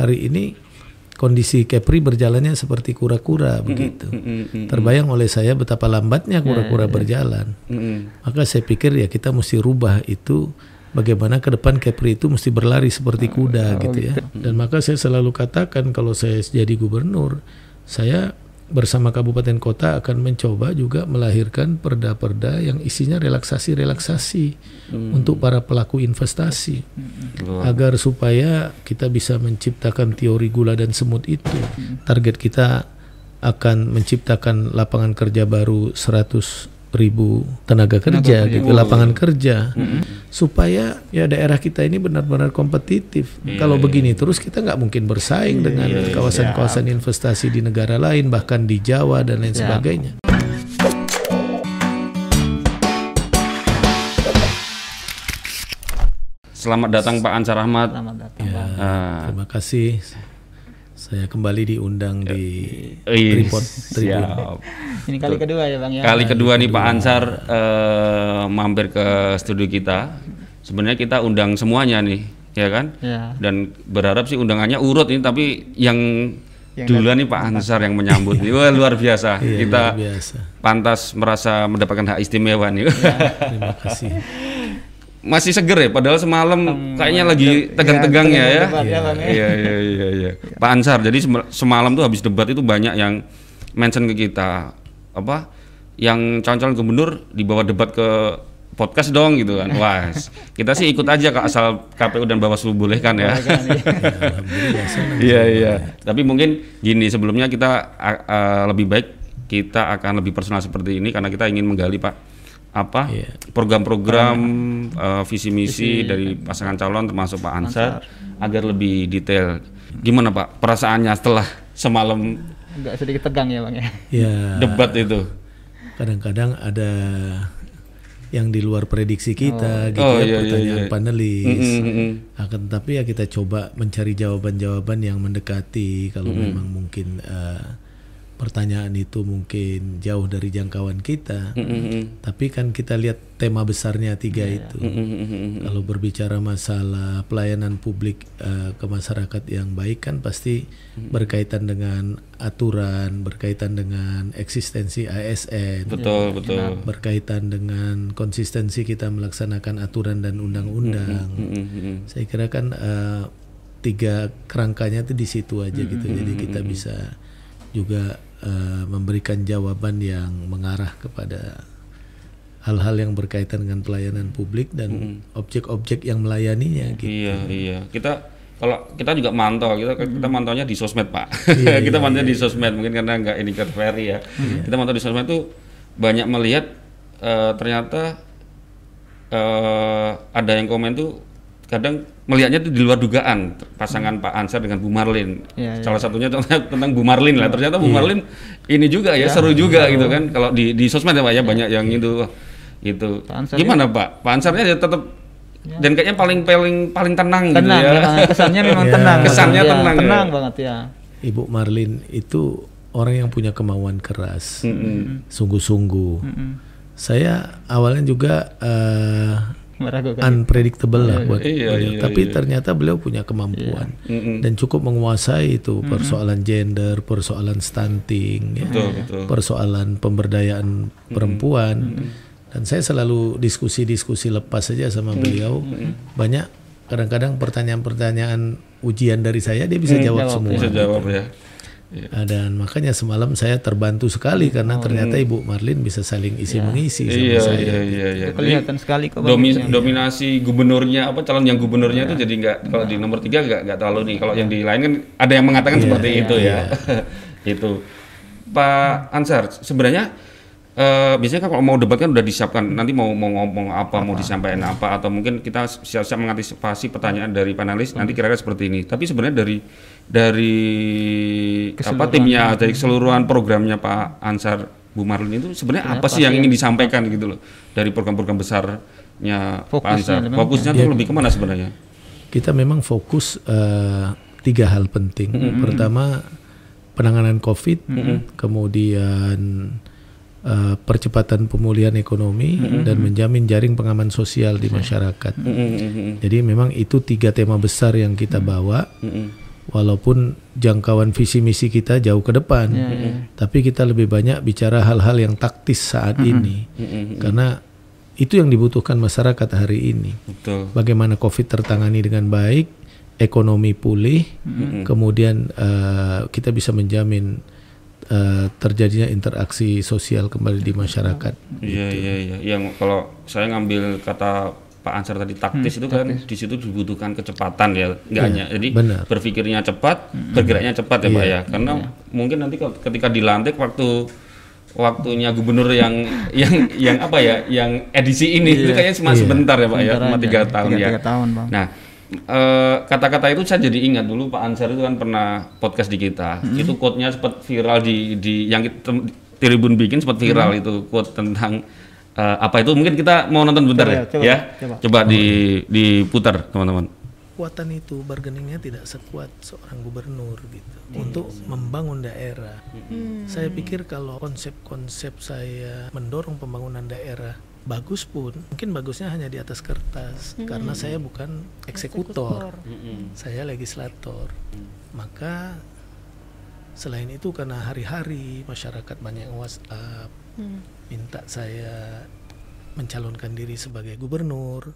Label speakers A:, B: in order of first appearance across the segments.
A: hari ini kondisi Kepri berjalannya seperti kura-kura begitu. Terbayang oleh saya betapa lambatnya kura-kura berjalan. Maka saya pikir ya kita mesti rubah itu bagaimana ke depan Kepri itu mesti berlari seperti kuda gitu ya. Dan maka saya selalu katakan kalau saya jadi gubernur, saya bersama kabupaten kota akan mencoba juga melahirkan perda-perda yang isinya relaksasi-relaksasi untuk para pelaku investasi. Agar supaya kita bisa menciptakan teori gula dan semut itu. Target kita akan menciptakan lapangan kerja baru 100 ribu tenaga kerja gitu lapangan kerja. Supaya ya daerah kita ini benar-benar kompetitif. Kalau begini terus kita nggak mungkin bersaing dengan kawasan-kawasan investasi di negara lain bahkan di Jawa dan lain sebagainya.
B: Selamat datang Pak Ansar Ahmad.
C: Selamat datang.
A: ya
B: Ah.
A: terima kasih saya kembali diundang di Tribun
B: siap.
C: Ini kali kedua ya Bang ya.
B: Kali kedua nih Pak Ansar eh, mampir ke studio kita. Sebenarnya kita undang semuanya nih, ya kan?
C: Ya.
B: Dan berharap sih undangannya urut ini, tapi yang,
C: Yang
B: duluan nih Pak Ansar yang menyambut nih. Wah, luar biasa.
A: Iya,
B: kita
A: luar biasa
B: pantas merasa mendapatkan hak istimewa nih.
A: terima kasih
B: Masih seger ya, padahal semalam kayaknya lagi ya.
C: debat ya, Bang, ya.
B: Iya iya iya iya. Pak Ansar, jadi sem- semalam tuh habis debat itu banyak yang mention ke kita apa yang calon-calon gubernur dibawa debat ke podcast dong gitu kan. Wah, kita sih ikut aja ke asal KPU dan Bawaslu boleh kan ya.
A: alhamdulillah senang
B: Iya iya. Tapi mungkin gini sebelumnya kita a- lebih baik kita akan lebih personal seperti ini karena kita ingin menggali Pak apa
A: Iya.
B: program-program eh, visi misi dari pasangan calon termasuk Pak Ansar agar lebih detail. Gimana Pak perasaannya setelah semalam
C: Agak sedikit tegang ya Bang ya.
A: ya
B: debat itu?
A: kadang-kadang ada yang di luar prediksi kita gitu
B: Oh,
A: ya
B: iya, iya,
A: pertanyaan
B: iya.
A: panelis
B: Mm, mm, mm.
A: akan tetapi ya kita coba mencari jawaban-jawaban yang mendekati kalau memang mungkin eh, pertanyaan itu mungkin jauh dari jangkauan kita
B: Mm, mm, mm.
A: tapi kan kita lihat tema besarnya tiga itu
B: Mm, mm, mm, mm.
A: kalau berbicara masalah pelayanan publik eh, ke masyarakat yang baik kan pasti berkaitan dengan aturan, berkaitan dengan eksistensi ASN,
B: Betul betul.
A: berkaitan dengan konsistensi kita melaksanakan aturan dan undang-undang.
B: Mm, mm, mm.
A: Saya kira kan eh, tiga kerangkanya itu di situ aja gitu. Jadi kita bisa juga eh, memberikan jawaban yang mengarah kepada hal-hal yang berkaitan dengan pelayanan publik dan objek-objek yang melayaninya gitu.
B: Iya iya. Kita kalau kita juga mantau kita kita mantaunya di sosmed pak.
A: Iya,
B: kita mantau di sosmed mungkin karena nggak ini ke ferry ya. Kita mantau di sosmed tuh banyak melihat eh, ternyata eh, ada yang komen tuh kadang melihatnya tuh di luar dugaan pasangan Pak Ansar dengan Bu Marlin.
C: Iya, iya.
B: Salah satunya tentang, tentang Bu Marlin lah. Ternyata Bu Marlin ini juga ya seru juga gitu kan. Kalau di di sosmed ya Pak ya banyak yang itu itu.
C: Pak
B: Gimana Pak? Pak Ansarnya ya tetap dan kayaknya paling paling paling tenang,
C: Tenang
B: gitu
C: ya.
B: ya.
C: Kesannya memang
A: Ya.
C: tenang.
B: Kesannya
C: Ya,
B: tenang ya.
C: Tenang banget ya.
A: Ibu Marlin itu orang yang punya kemauan keras, sungguh-sungguh.
C: Mm-mm.
A: Saya awalnya juga eh,
C: Meragukan.
A: unpredictable lah buat
B: Iya, iya,
A: tapi
B: iya.
A: ternyata beliau punya kemampuan
B: Mm-mm.
A: dan cukup menguasai itu persoalan gender, persoalan stunting, ya,
B: Betul betul.
A: persoalan pemberdayaan perempuan. Dan saya selalu diskusi-diskusi lepas saja sama beliau. Banyak kadang-kadang pertanyaan-pertanyaan ujian dari saya dia bisa jawab semua.
B: Bisa jawab ya. Iya.
A: Ah, Dan makanya semalam saya terbantu sekali karena ternyata Ibu Marlin bisa saling isi mengisi sama
B: Iya
A: saya.
B: iya iya iya.
C: Itu kelihatan sekali kok.
B: Domi- dominasi gubernurnya apa calon yang gubernurnya itu jadi nggak kalau di nomor tiga nggak nggak terlalu nih. Kalau yang di lain kan ada yang mengatakan seperti itu ya. itu Pak Ansar sebenarnya eh, biasanya kan kalau mau debat kan udah disiapkan. Nanti mau mau ngomong apa, mau disampaikan apa atau mungkin kita siap-siap mengantisipasi pertanyaan dari panelis nanti kira-kira seperti ini. Tapi sebenarnya dari dari apa timnya dari keseluruhan programnya Pak Ansar Bu Marlin itu sebenarnya apa sih yang ingin disampaikan gitu loh dari program-program besarnya Pak
C: Fokusnya
B: Ansar?
C: memang.
B: fokusnya tuh lebih ke mana sebenarnya?
A: Kita memang fokus eh, tiga hal penting. Pertama penanganan COVID, kemudian eh, percepatan pemulihan ekonomi dan menjamin jaring pengaman sosial di masyarakat. Jadi memang itu tiga tema besar yang kita bawa walaupun jangkauan visi misi kita jauh ke depan, tapi kita lebih banyak bicara hal-hal yang taktis saat ini, karena itu yang dibutuhkan masyarakat hari ini.
B: Betul.
A: Bagaimana COVID tertangani dengan baik, ekonomi pulih, kemudian eh, kita bisa menjamin eh, terjadinya interaksi sosial kembali di masyarakat.
B: Iya iya iya. Yang kalau saya ngambil kata Pak Ansar tadi taktis itu kan di situ dibutuhkan kecepatan ya, nggak hanya jadi
A: benar.
B: berpikirnya cepat, bergeraknya cepat ya Pak ya. Karena mungkin nanti kalau- ketika dilantik waktu waktunya gubernur yang yang yang apa ya, yang edisi ini itu kayaknya cuma sebentar ya Pak ya,
C: Sebentar
B: cuma
C: aja.
B: tiga tahun
C: Tiga-
B: ya.
C: tiga tahun, Bang.
B: Nah, eh, kata-kata itu saya jadi ingat dulu Pak Ansar itu kan pernah podcast di kita.
C: Hmm.
B: Itu quote-nya sempat viral di di yang kita Tribun bikin sempat viral
C: Hmm.
B: itu quote tentang eh, apa itu? Mungkin kita mau nonton bentar
C: Coba
B: ya,
C: coba,
B: ya.
C: coba.
B: Coba di diputar teman-teman.
A: Kekuatan itu bargainingnya tidak sekuat seorang gubernur gitu. Untuk membangun daerah. Saya pikir kalau konsep-konsep saya mendorong pembangunan daerah bagus pun mungkin bagusnya hanya di atas kertas. Karena saya bukan eksekutor, saya legislator. Maka selain itu karena hari-hari masyarakat banyak yang WhatsApp minta saya mencalonkan diri sebagai gubernur.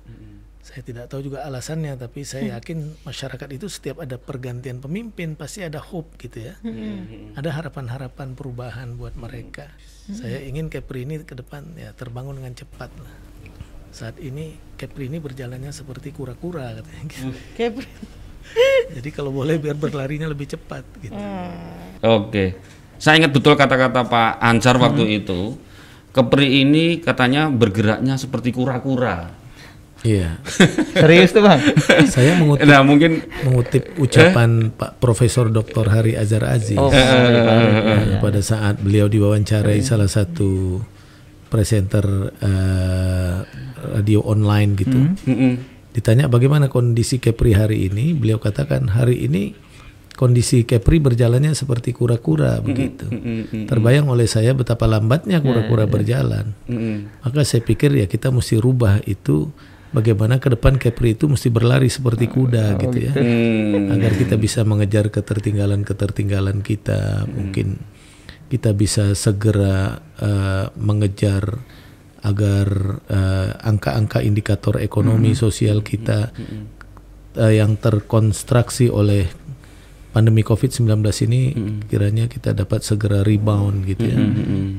A: Saya tidak tahu juga alasannya, tapi saya yakin masyarakat itu setiap ada pergantian pemimpin pasti ada hope gitu ya. Ada harapan-harapan perubahan buat mereka. Saya ingin Kepri ini ke depan ya terbangun dengan cepat lah. Saat ini Kepri ini berjalannya seperti kura-kura katanya. gitu.
D: Kayak
A: Jadi kalau boleh biar berlarinya lebih cepat gitu.
B: Oke. Saya ingat betul kata-kata Pak Ansar waktu itu. Kepri ini katanya bergeraknya seperti kura-kura.
A: Iya.
C: Serius tuh bang?
A: Saya mengutip
B: Nah, mungkin
A: mengutip ucapan Pak Profesor Dr. Hari Azhar Aziz.
C: Oh,
A: Nah, pada saat beliau diwawancarai salah satu presenter eh, radio online gitu.
B: mm-mm.
A: Ditanya bagaimana kondisi Kepri hari ini, beliau katakan hari ini kondisi Kepri berjalannya seperti kura-kura begitu. Terbayang oleh saya betapa lambatnya kura-kura berjalan.
B: Mm-mm.
A: Maka saya pikir ya kita mesti rubah itu bagaimana ke depan Kepri itu mesti berlari seperti kuda gitu ya.
B: Hmm.
A: Agar kita bisa mengejar ketertinggalan-ketertinggalan kita, mungkin kita bisa segera eh, mengejar agar eh, angka-angka indikator ekonomi sosial kita eh, yang terkonstruksi oleh pandemi Covid-19 ini kiranya kita dapat segera rebound gitu ya.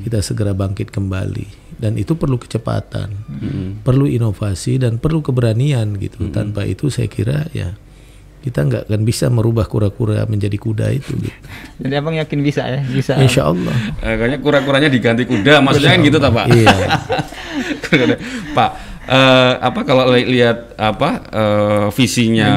A: Kita segera bangkit kembali dan itu perlu kecepatan, perlu inovasi dan perlu keberanian gitu. Tanpa itu saya kira ya kita nggak akan bisa merubah kura-kura menjadi kuda itu gitu.
C: Jadi abang yakin bisa ya? Bisa.
A: Insya Allah.
B: Eh, kayaknya kura-kuranya diganti kuda, maksudnya kan gitu tak Pak?
A: Iya.
B: Pak, eh, apa kalau li- lihat apa eh, visinya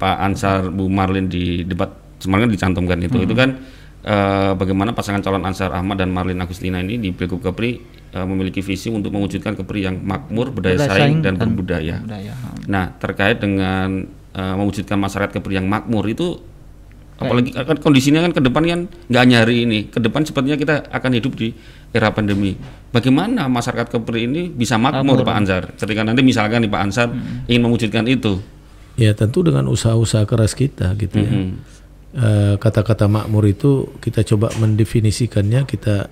B: Pak Ansar Bu Marlin di debat kemarin kan dicantumkan itu, itu kan eh, bagaimana pasangan calon Ansar Ahmad dan Marlin Agustina ini di Pilgub Kepri eh, memiliki visi untuk mewujudkan Kepri yang makmur, berdaya
C: Berdaya
B: saing,
C: saing
B: dan
C: dan
B: berbudaya.
C: Budaya.
B: Nah, terkait dengan eh, mewujudkan masyarakat Kepri yang makmur itu apalagi kan kondisinya kan ke depan kan nggak hanya hari ini, ke depan sepertinya kita akan hidup di era pandemi. Bagaimana masyarakat Kepri ini bisa makmur, Pak Ansar? Ketika nanti misalkan nih Pak Ansar ingin mewujudkan itu.
A: Ya tentu dengan usaha-usaha keras kita gitu ya.
B: Mhm.
A: Eh, Kata-kata makmur itu kita coba mendefinisikannya kita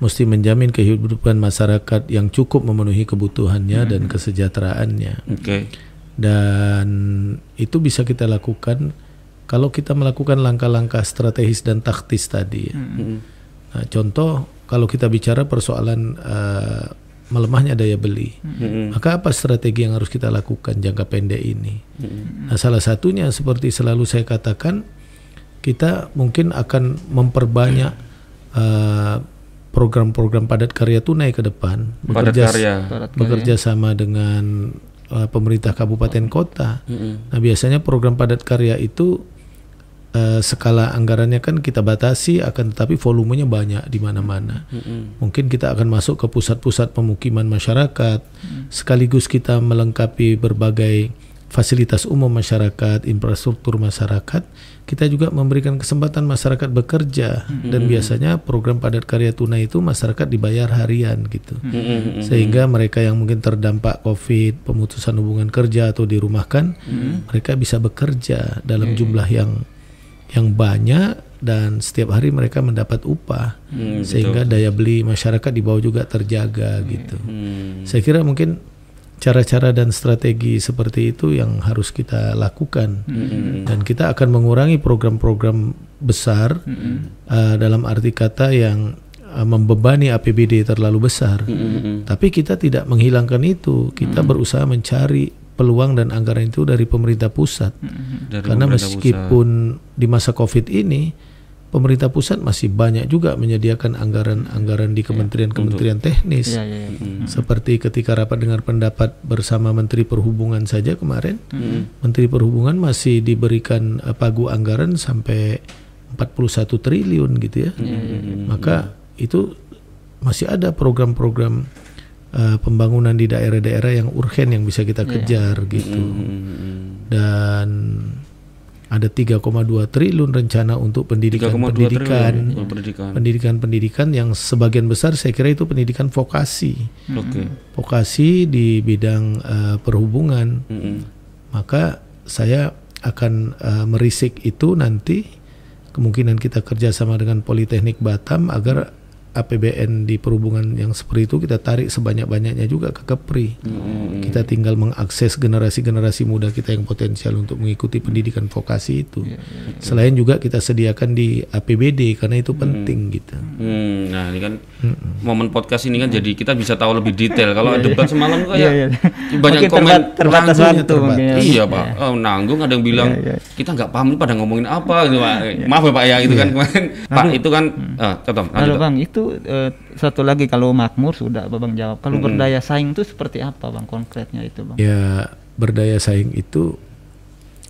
A: mesti menjamin kehidupan masyarakat yang cukup memenuhi kebutuhannya dan kesejahteraannya.
B: Oke.
A: Dan itu bisa kita lakukan kalau kita melakukan langkah-langkah strategis dan taktis tadi. ya.
B: Mhm.
A: Nah, contoh kalau kita bicara persoalan eh, melemahnya daya beli,
B: Mhm.
A: maka apa strategi yang harus kita lakukan jangka pendek ini? Nah, salah satunya seperti selalu saya katakan, kita mungkin akan memperbanyak eh, program-program padat karya tunai ke depan,
B: Padat
A: bekerja
B: karya.
A: bekerja sama dengan eh, pemerintah kabupaten kota.
B: Mhm.
A: Nah, biasanya program padat karya itu eh, skala anggarannya kan kita batasi, akan tetapi volumenya banyak di mana-mana.
B: Mhm.
A: Mungkin kita akan masuk ke pusat-pusat pemukiman masyarakat, sekaligus kita melengkapi berbagai fasilitas umum masyarakat, infrastruktur masyarakat. Kita juga memberikan kesempatan masyarakat bekerja dan biasanya program padat karya tunai itu masyarakat dibayar harian gitu.
B: Mhm.
A: Sehingga mereka yang mungkin terdampak Covid, pemutusan hubungan kerja atau dirumahkan, mereka bisa bekerja dalam jumlah yang yang banyak dan setiap hari mereka mendapat upah
B: Hmm,
A: sehingga daya beli masyarakat di bawah juga terjaga gitu.
B: Hmm.
A: Saya kira mungkin cara-cara dan strategi seperti itu yang harus kita lakukan dan kita akan mengurangi program-program besar uh, dalam arti kata yang uh, membebani APBD terlalu besar. Tapi kita tidak menghilangkan itu. Kita berusaha mencari peluang dan anggaran itu dari pemerintah pusat.
B: Dari
A: Karena
B: pemerintah
A: meskipun di masa Covid ini pemerintah pusat masih banyak juga menyediakan anggaran-anggaran di kementerian-kementerian teknis.
C: Iya, iya, iya.
A: Seperti ketika rapat dengar pendapat bersama Menteri Perhubungan saja kemarin, Menteri Perhubungan masih diberikan eh, pagu anggaran sampai 41 triliun gitu ya. Maka itu masih ada program-program eh, pembangunan di daerah-daerah yang urgen yang bisa kita kejar gitu. Dan ada 3,2 triliun rencana untuk
B: 3,2
A: pendidikan-pendidikan
B: pendidikan.
A: pendidikan-pendidikan yang sebagian besar saya kira itu pendidikan vokasi.
B: Oke.
A: Vokasi di bidang eh, perhubungan.
B: Mm-mm.
A: Maka saya akan eh, merisik itu nanti kemungkinan kita kerjasama dengan Politeknik Batam agar APBN di perhubungan yang seperti itu kita tarik sebanyak-banyaknya juga ke Kepri. Kita tinggal mengakses generasi-generasi muda kita yang potensial untuk mengikuti pendidikan vokasi itu. Selain juga kita sediakan di APBD karena itu penting gitu.
B: Hmm, nah ini kan momen podcast ini kan jadi kita bisa tahu lebih detail. Kalau debat semalam tuh
C: Iya,
B: kayak
C: iya.
B: banyak
C: Mungkin
B: komen
C: terbat- terbatas
B: nanggung.
C: waktu mungkin ya.
B: Iya pak, oh, nanggung ada yang bilang
C: Iya, iya.
B: kita nggak paham ini pada ngomongin apa gitu pak. Maaf ya pak ya itu kan kemarin pak itu kan ah, contoh
C: Lalu bang itu eh, satu lagi kalau makmur sudah bang jawab. Kalau berdaya saing itu seperti apa bang konkretnya itu bang?
A: Ya berdaya saing itu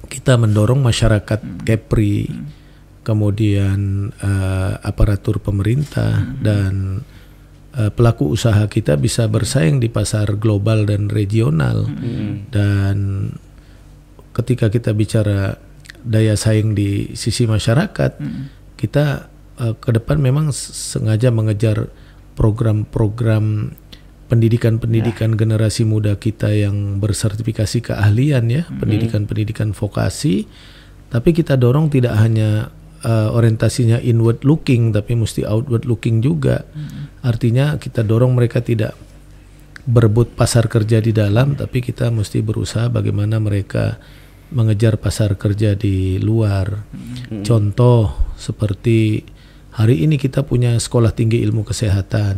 A: kita mendorong masyarakat Kepri, kemudian eh, aparatur pemerintah dan eh, pelaku usaha kita bisa bersaing di pasar global dan regional. Dan ketika kita bicara daya saing di sisi masyarakat, kita eh, ke depan memang sengaja mengejar program-program pendidikan-pendidikan generasi muda kita yang bersertifikasi keahlian ya, pendidikan-pendidikan vokasi. Tapi kita dorong tidak hanya eh, orientasinya inward looking tapi mesti outward looking juga. Artinya kita dorong mereka tidak berebut pasar kerja di dalam tapi kita mesti berusaha bagaimana mereka mengejar pasar kerja di luar. Contoh seperti hari ini kita punya sekolah tinggi ilmu kesehatan.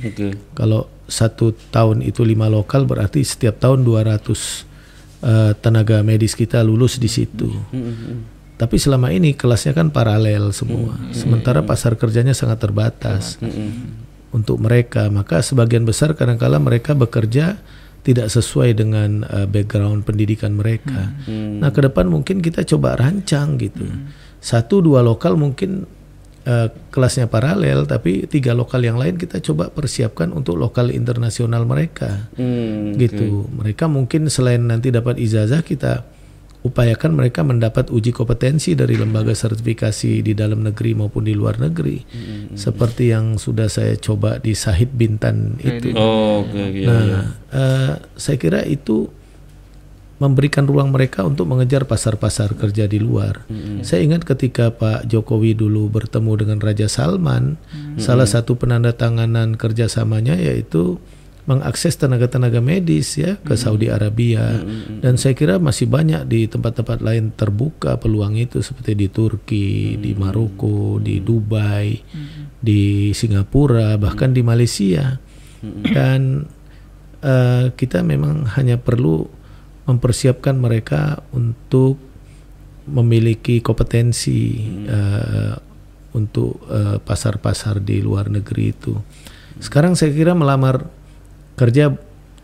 B: Oke.
A: Kalau satu tahun itu lima lokal berarti setiap tahun 200 eh, tenaga medis kita lulus di situ. Tapi selama ini kelasnya kan paralel semua. Sementara pasar kerjanya sangat terbatas untuk mereka. Maka sebagian besar kadangkala mereka bekerja tidak sesuai dengan eh, background pendidikan mereka. Nah, ke depan mungkin kita coba rancang gitu. Satu dua lokal mungkin eh, kelasnya paralel, tapi tiga lokal yang lain kita coba persiapkan untuk lokal internasional mereka.
B: Hmm,
A: gitu. Mereka mungkin selain nanti dapat ijazah kita upayakan mereka mendapat uji kompetensi dari lembaga sertifikasi di dalam negeri maupun di luar negeri. Seperti yang sudah saya coba di Sahid Bintan itu.
B: Oh, oke iya,
A: Nah,
B: iya.
A: eh, saya kira itu memberikan ruang mereka untuk mengejar pasar-pasar kerja di luar. Saya ingat ketika Pak Jokowi dulu bertemu dengan Raja Salman, salah satu penandatanganan kerjasamanya yaitu mengakses tenaga-tenaga medis ya ke Saudi Arabia. Dan saya kira masih banyak di tempat-tempat lain terbuka peluang itu seperti di Turki, di Maroko, di Dubai, di Singapura, bahkan di Malaysia. Dan eh, kita memang hanya perlu mempersiapkan mereka untuk memiliki kompetensi eh, untuk eh, pasar-pasar di luar negeri itu. Sekarang saya kira melamar kerja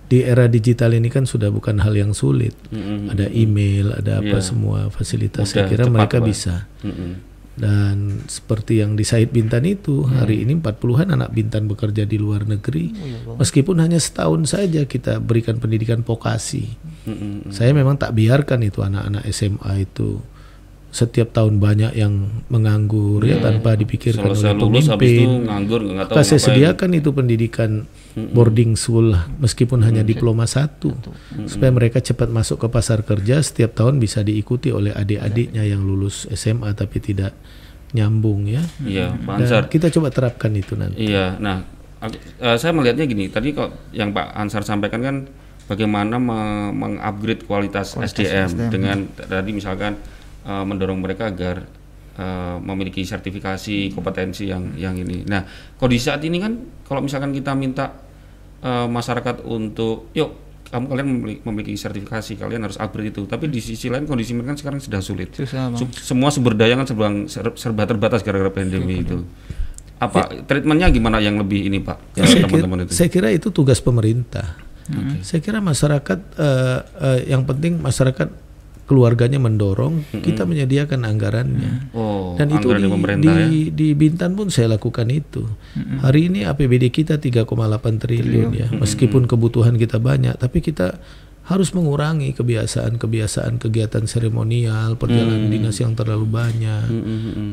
A: di era digital ini kan sudah bukan hal yang sulit. Ada email, ada apa semua fasilitas. saya
B: Mudah,
A: kira mereka bisa.
B: Mm-mm.
A: Dan seperti yang di Said Bintan itu, hari ini 40-an anak Bintan bekerja di luar negeri. Meskipun hanya setahun saja kita berikan pendidikan vokasi.
B: Mm-mm.
A: Saya memang tak biarkan itu anak-anak SMA itu setiap tahun banyak yang menganggur ya tanpa dipikirkan
B: Selesai
A: oleh
B: lulus habis itu
A: pemimpin.
B: nganggur nggak tahu
A: Maka saya
B: ngapain.
A: sediakan itu pendidikan boarding school meskipun hanya diploma satu supaya mereka cepat masuk ke pasar kerja setiap tahun bisa diikuti oleh adik-adiknya yang lulus SMA tapi tidak nyambung ya.
B: Iya, Pak
A: Dan
B: Ansar.
A: kita coba terapkan itu nanti.
B: Iya, nah aku- eh, saya melihatnya gini. Tadi kok yang Pak Ansar sampaikan kan bagaimana me- mengupgrade kualitas, SDM, dengan tadi misalkan eh, mendorong mereka agar eh, memiliki sertifikasi kompetensi yang yang ini. Nah, kondisi saat ini kan kalau misalkan kita minta eh, masyarakat untuk yuk kamu kalian memiliki, sertifikasi kalian harus upgrade itu tapi di sisi lain kondisi mereka kan sekarang sudah sulit
C: Susah bang.
B: Semua sumber daya kan serba, ser- serba terbatas gara-gara pandemi itu. Apa treatmentnya gimana yang lebih ini Pak?
A: Ya,
B: Ya,
A: saya, kira,
B: teman-teman itu.
A: saya kira itu tugas pemerintah. Saya kira masyarakat eh, eh, yang penting masyarakat keluarganya mendorong kita menyediakan anggarannya.
B: Oh,
A: Dan itu di,
B: pemerintah ya.
A: di, di Bintan pun saya lakukan itu. Hari ini APBD kita 3,8 triliun ya. Meskipun kebutuhan kita banyak, tapi kita harus mengurangi kebiasaan-kebiasaan kegiatan seremonial, perjalanan dinas yang terlalu banyak.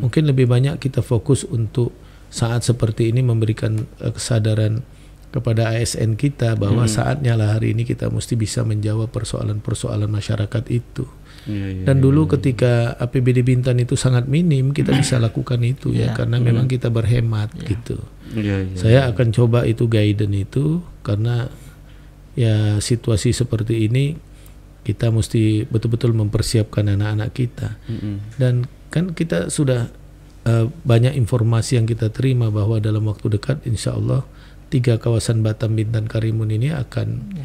A: Mungkin lebih banyak kita fokus untuk saat seperti ini memberikan eh, kesadaran kepada ASN kita bahwa saatnya lah hari ini kita mesti bisa menjawab persoalan-persoalan masyarakat itu.
B: Iya, iya.
A: Dan dulu ketika APBD Bintan itu sangat minim, kita bisa lakukan itu ya, karena memang kita berhemat gitu.
B: Iya, iya.
A: Saya akan coba itu guidance itu karena ya situasi seperti ini kita mesti betul-betul mempersiapkan anak-anak kita. Dan kan kita sudah eh, banyak informasi yang kita terima bahwa dalam waktu dekat insya Allah tiga kawasan Batam, Bintan, Karimun ini akan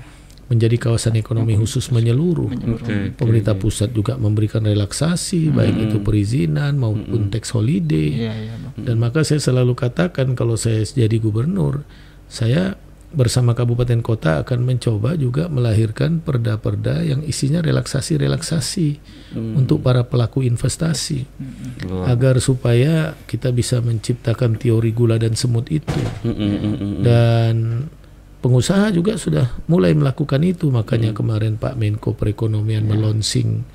A: menjadi kawasan ekonomi khusus menyeluruh.
B: Oke.
A: Pemerintah pusat juga memberikan relaksasi, baik itu perizinan maupun tax holiday.
C: Iya iya bang.
A: Dan maka saya selalu katakan kalau saya jadi gubernur, saya bersama kabupaten kota akan mencoba juga melahirkan perda-perda yang isinya relaksasi-relaksasi untuk para pelaku investasi
B: Luar.
A: agar supaya kita bisa menciptakan teori gula dan semut itu.
B: Mm, mm, mm, mm.
A: Dan pengusaha juga sudah mulai melakukan itu makanya kemarin Pak Menko Perekonomian melonsing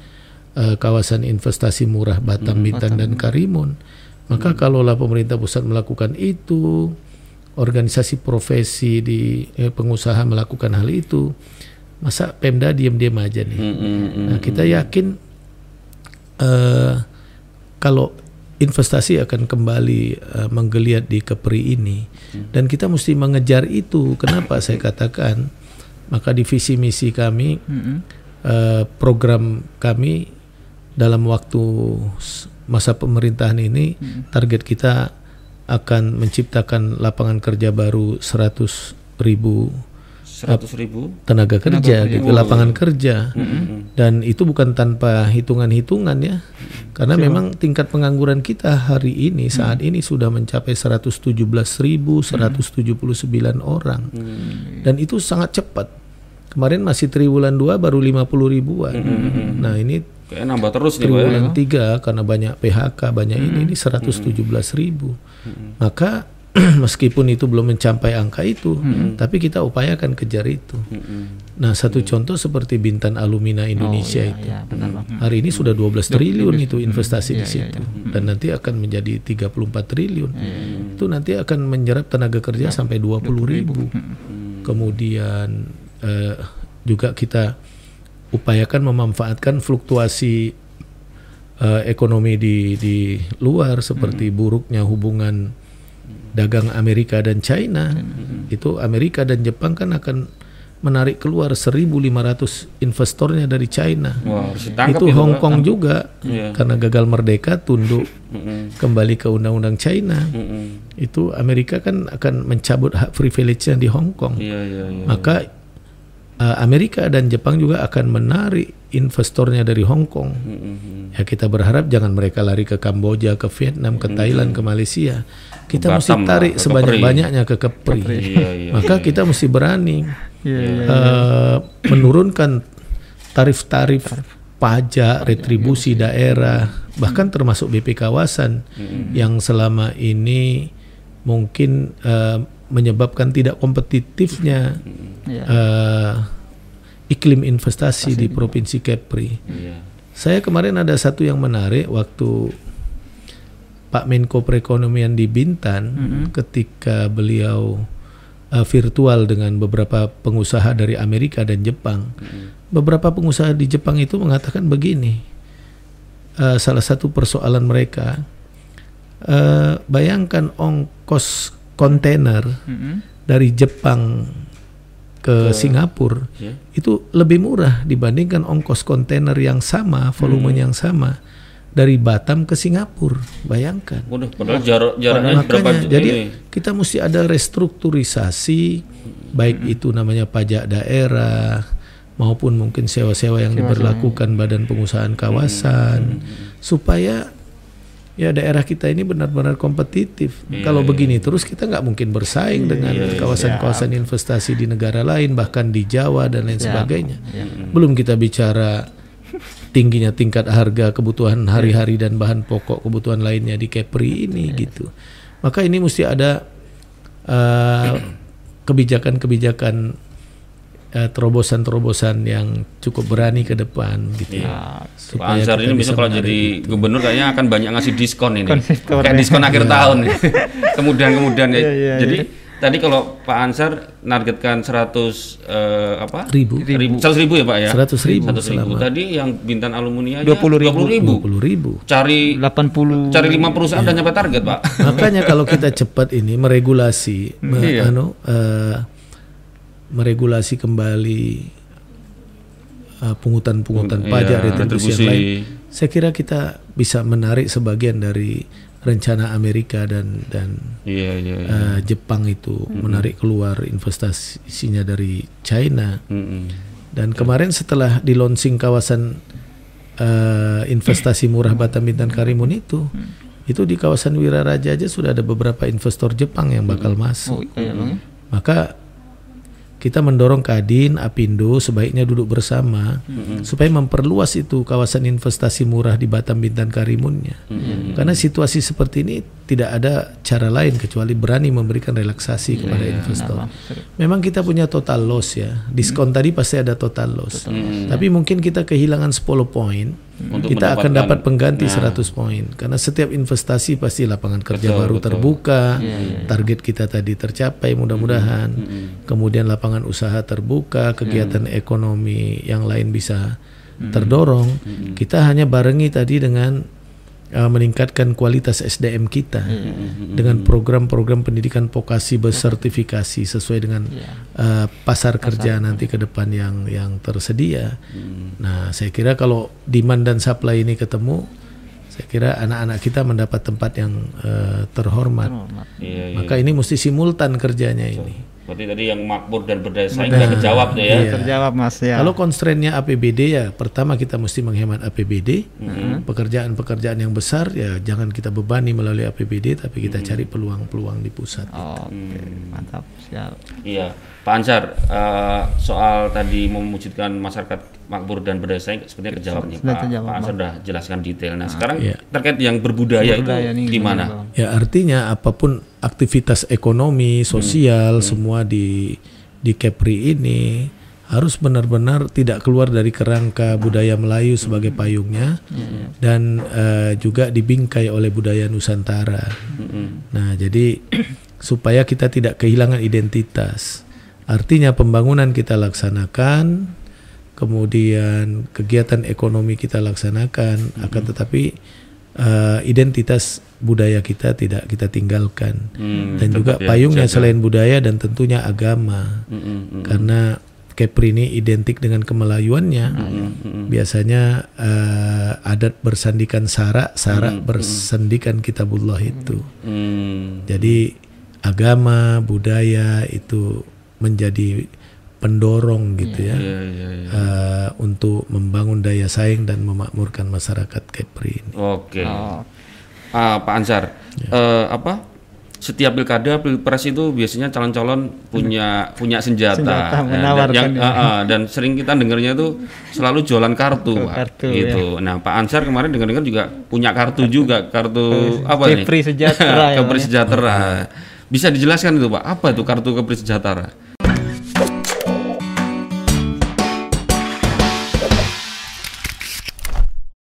A: eh, kawasan investasi murah Batam, Bintan dan Karimun. Maka kalaulah pemerintah pusat melakukan itu, organisasi profesi di eh, pengusaha melakukan hal itu, masa Pemda diam-diam aja nih.
B: Mm, mm, mm.
A: Nah, kita yakin eh, kalau investasi akan kembali eh, menggeliat di Kepri ini dan kita mesti mengejar itu. Kenapa saya katakan? Maka di visi misi kami eh, program kami dalam waktu masa pemerintahan ini target kita akan menciptakan lapangan kerja baru 100 ribu
B: Seratus ribu.
A: tenaga kerja gitu lapangan kerja. Dan itu bukan tanpa hitungan-hitungan ya. Karena memang tingkat pengangguran kita hari ini saat ini sudah mencapai 117.179 orang. Dan itu sangat cepat. Kemarin masih triwulan 2 baru 50 ribuan. Nah ini
B: Kayak nambah terus nih Pak ya.
A: triwulan 3 karena banyak PHK banyak ini ini 117 ribu. Maka meskipun itu belum mencapai angka itu tapi kita upayakan kejar itu. Nah satu contoh seperti Bintan Alumina Indonesia itu.
C: Iya benar bang.
A: hari ini sudah 12 triliun itu investasi di situ. dan nanti akan menjadi 34 triliun. Itu nanti akan menyerap tenaga kerja sampai 20 ribu. kemudian eh, juga kita upayakan memanfaatkan fluktuasi eh, ekonomi di di luar seperti buruknya hubungan dagang Amerika dan China itu Amerika dan Jepang kan akan menarik keluar 1.500 investornya dari China.
B: Ditangkap
A: itu
B: itu,
A: Hong. Kong juga
B: Iya.
A: karena gagal merdeka tunduk kembali ke undang-undang China. Itu Amerika kan akan mencabut hak privilege-nya di Hong Kong.
B: Iya, iya, iya.
A: maka uh, Amerika dan Jepang juga akan menarik investornya dari Hong Kong. Ya kita berharap jangan mereka lari ke Kamboja ke Vietnam ke Thailand ke Malaysia kita mesti
B: Batam lah,
A: tarik
B: ke
A: sebanyak-banyaknya ke Kepri
B: Iya, iya.
A: maka kita mesti berani
C: Iya iya.
A: eh, menurunkan tarif-tarif pajak, retribusi daerah, bahkan termasuk BP kawasan yang selama ini mungkin eh, menyebabkan tidak kompetitifnya
C: Iya.
A: eh, iklim investasi di Provinsi Kepri.
B: Iya.
A: Saya kemarin ada satu yang menarik waktu Pak Menko Perekonomian di Bintan ketika beliau uh, virtual dengan beberapa pengusaha dari Amerika dan Jepang. Beberapa pengusaha di Jepang itu mengatakan begini, uh, salah satu persoalan mereka, uh, bayangkan ongkos kontainer
C: Mm-mm.
A: dari Jepang ke Singapura
B: Ya.
A: itu lebih murah dibandingkan ongkos kontainer yang sama, volume yang sama dari Batam ke Singapura. Bayangkan.
B: Waduh, padahal jarak jaraknya berapa
A: Makanya, jadi
B: ini?
A: kita mesti ada restrukturisasi, baik itu namanya pajak daerah maupun mungkin sewa-sewa yang diberlakukan badan pengusahaan kawasan, supaya ya daerah kita ini benar-benar kompetitif. Kalau begini terus kita nggak mungkin bersaing dengan kawasan-kawasan investasi di negara lain, bahkan di Jawa dan lain sebagainya. Belum kita bicara tingginya tingkat harga kebutuhan hari-hari dan bahan pokok kebutuhan lainnya di Kepri ini gitu. Maka ini mesti ada eh, kebijakan-kebijakan eh, terobosan-terobosan yang cukup berani ke depan gitu.
C: Ya,
B: Pak Ansar
A: kita
B: ini
A: bisa
B: kalau jadi gubernur kayaknya akan banyak ngasih diskon ini. Kayak diskon akhir tahun. Kemudian-kemudian ya.
C: Iya, iya,
B: Jadi tadi kalau Pak Ansar nargetkan 100 eh, apa?
A: ribu,
B: ribu. 100 ribu ya Pak ya?
A: 100 ribu
B: 100 ribu. Tadi yang Bintan Alumni aja
C: 20 ribu.
B: 20 ribu.
A: 20 ribu.
B: Cari
C: 80
B: cari lima perusahaan dan nyampe target Pak.
A: Makanya kalau kita cepat ini meregulasi, me-
B: Iya.
A: anu, eh, meregulasi kembali eh, pungutan-pungutan
B: Iya,
A: pajak retribusi yang
B: retribusi.
A: lain, saya kira kita bisa menarik sebagian dari rencana Amerika dan dan
B: Iya, iya, iya.
A: eh, Jepang itu menarik keluar investasinya dari China.
B: Mm-mm.
A: Dan kemarin setelah di launching kawasan eh, investasi murah Batam Bintan Karimun itu, itu di kawasan Wiraraja aja sudah ada beberapa investor Jepang yang bakal masuk.
C: Oh, iya, Bang.
A: Maka kita mendorong Kadin, Apindo sebaiknya duduk bersama supaya memperluas itu kawasan investasi murah di Batam Bintan Karimunnya. Karena situasi seperti ini tidak ada cara lain kecuali berani memberikan relaksasi kepada investor. Memang kita punya total loss ya. Diskon tadi pasti ada total loss. Tapi mungkin kita kehilangan 10 poin.
B: Untuk
A: kita akan dapat pengganti 100 poin. Karena setiap investasi pasti lapangan kerja
B: Betul,
A: baru
B: betul.
A: terbuka, target kita tadi tercapai mudah-mudahan. Kemudian lapangan usaha terbuka, kegiatan ekonomi yang lain bisa terdorong. Kita hanya barengi tadi dengan uh, meningkatkan kualitas SDM kita dengan program-program pendidikan vokasi bersertifikasi sesuai dengan uh, pasar kerja nanti ke depan yang yang tersedia. Nah, saya kira kalau demand dan supply ini ketemu, saya kira anak-anak kita mendapat tempat yang uh, terhormat.
B: Iya, iya.
A: Maka ini mesti simultan kerjanya ini.
B: Berarti tadi yang makmur dan berdaya saing udah kejawab tuh ya.
A: Iya.
C: Terjawab Mas ya.
A: Kalau constraint-nya APBD ya pertama kita mesti menghemat APBD. Pekerjaan-pekerjaan yang besar ya jangan kita bebani melalui APBD tapi kita cari peluang-peluang di pusat.
C: Oke, mantap. Siap.
B: Iya, Pak Ansar, eh, soal tadi mewujudkan masyarakat makmur dan berdaya saing sepertinya kejawab nih Pak.
C: terjawab,
B: Pak Ansar sudah jelaskan detail. Nah, sekarang
A: Iya.
B: terkait yang berbudaya,
C: Budaya
B: itu
C: nih
B: gimana?
A: Ya artinya apa pun aktivitas ekonomi, sosial semua di di Kepri ini harus benar-benar tidak keluar dari kerangka budaya Melayu sebagai payungnya dan eh, juga dibingkai oleh budaya Nusantara. Nah, jadi supaya kita tidak kehilangan identitas. Artinya pembangunan kita laksanakan, kemudian kegiatan ekonomi kita laksanakan, akan tetapi eh, identitas budaya kita tidak kita tinggalkan.
B: Hmm,
A: dan juga
B: ya,
A: payungnya
B: jaga.
A: selain budaya dan tentunya agama.
B: Mm, mm, mm.
A: Karena Kepri ini identik dengan kemelayuannya. Biasanya eh, adat bersandikan sara, sara bersandikan kitabullah itu.
B: Hmm,
A: Jadi agama, budaya itu menjadi pendorong gitu ya
B: iya, iya, iya.
A: eh, untuk membangun daya saing dan memakmurkan masyarakat Kepri ini.
B: Oke.
C: Oh,
B: Ah, Pak Ansar, eh, apa? Setiap pilkada, pilpres itu biasanya calon-calon punya punya senjata,
C: Senjata,
B: Ya, dan,
C: menawarkan
B: yang,
C: ini.
B: ah, ah, dan sering kita dengarnya itu selalu jualan kartu, Pak.
C: Kartu,
B: gitu. Nah, Pak Ansar kemarin dengar-dengar juga punya kartu juga, kartu apa ini?
C: Kepri Sejahtera ya,
B: Kepri
C: ya?
B: Sejahtera. Bisa dijelaskan itu, Pak? Apa itu kartu Kepri Sejahtera?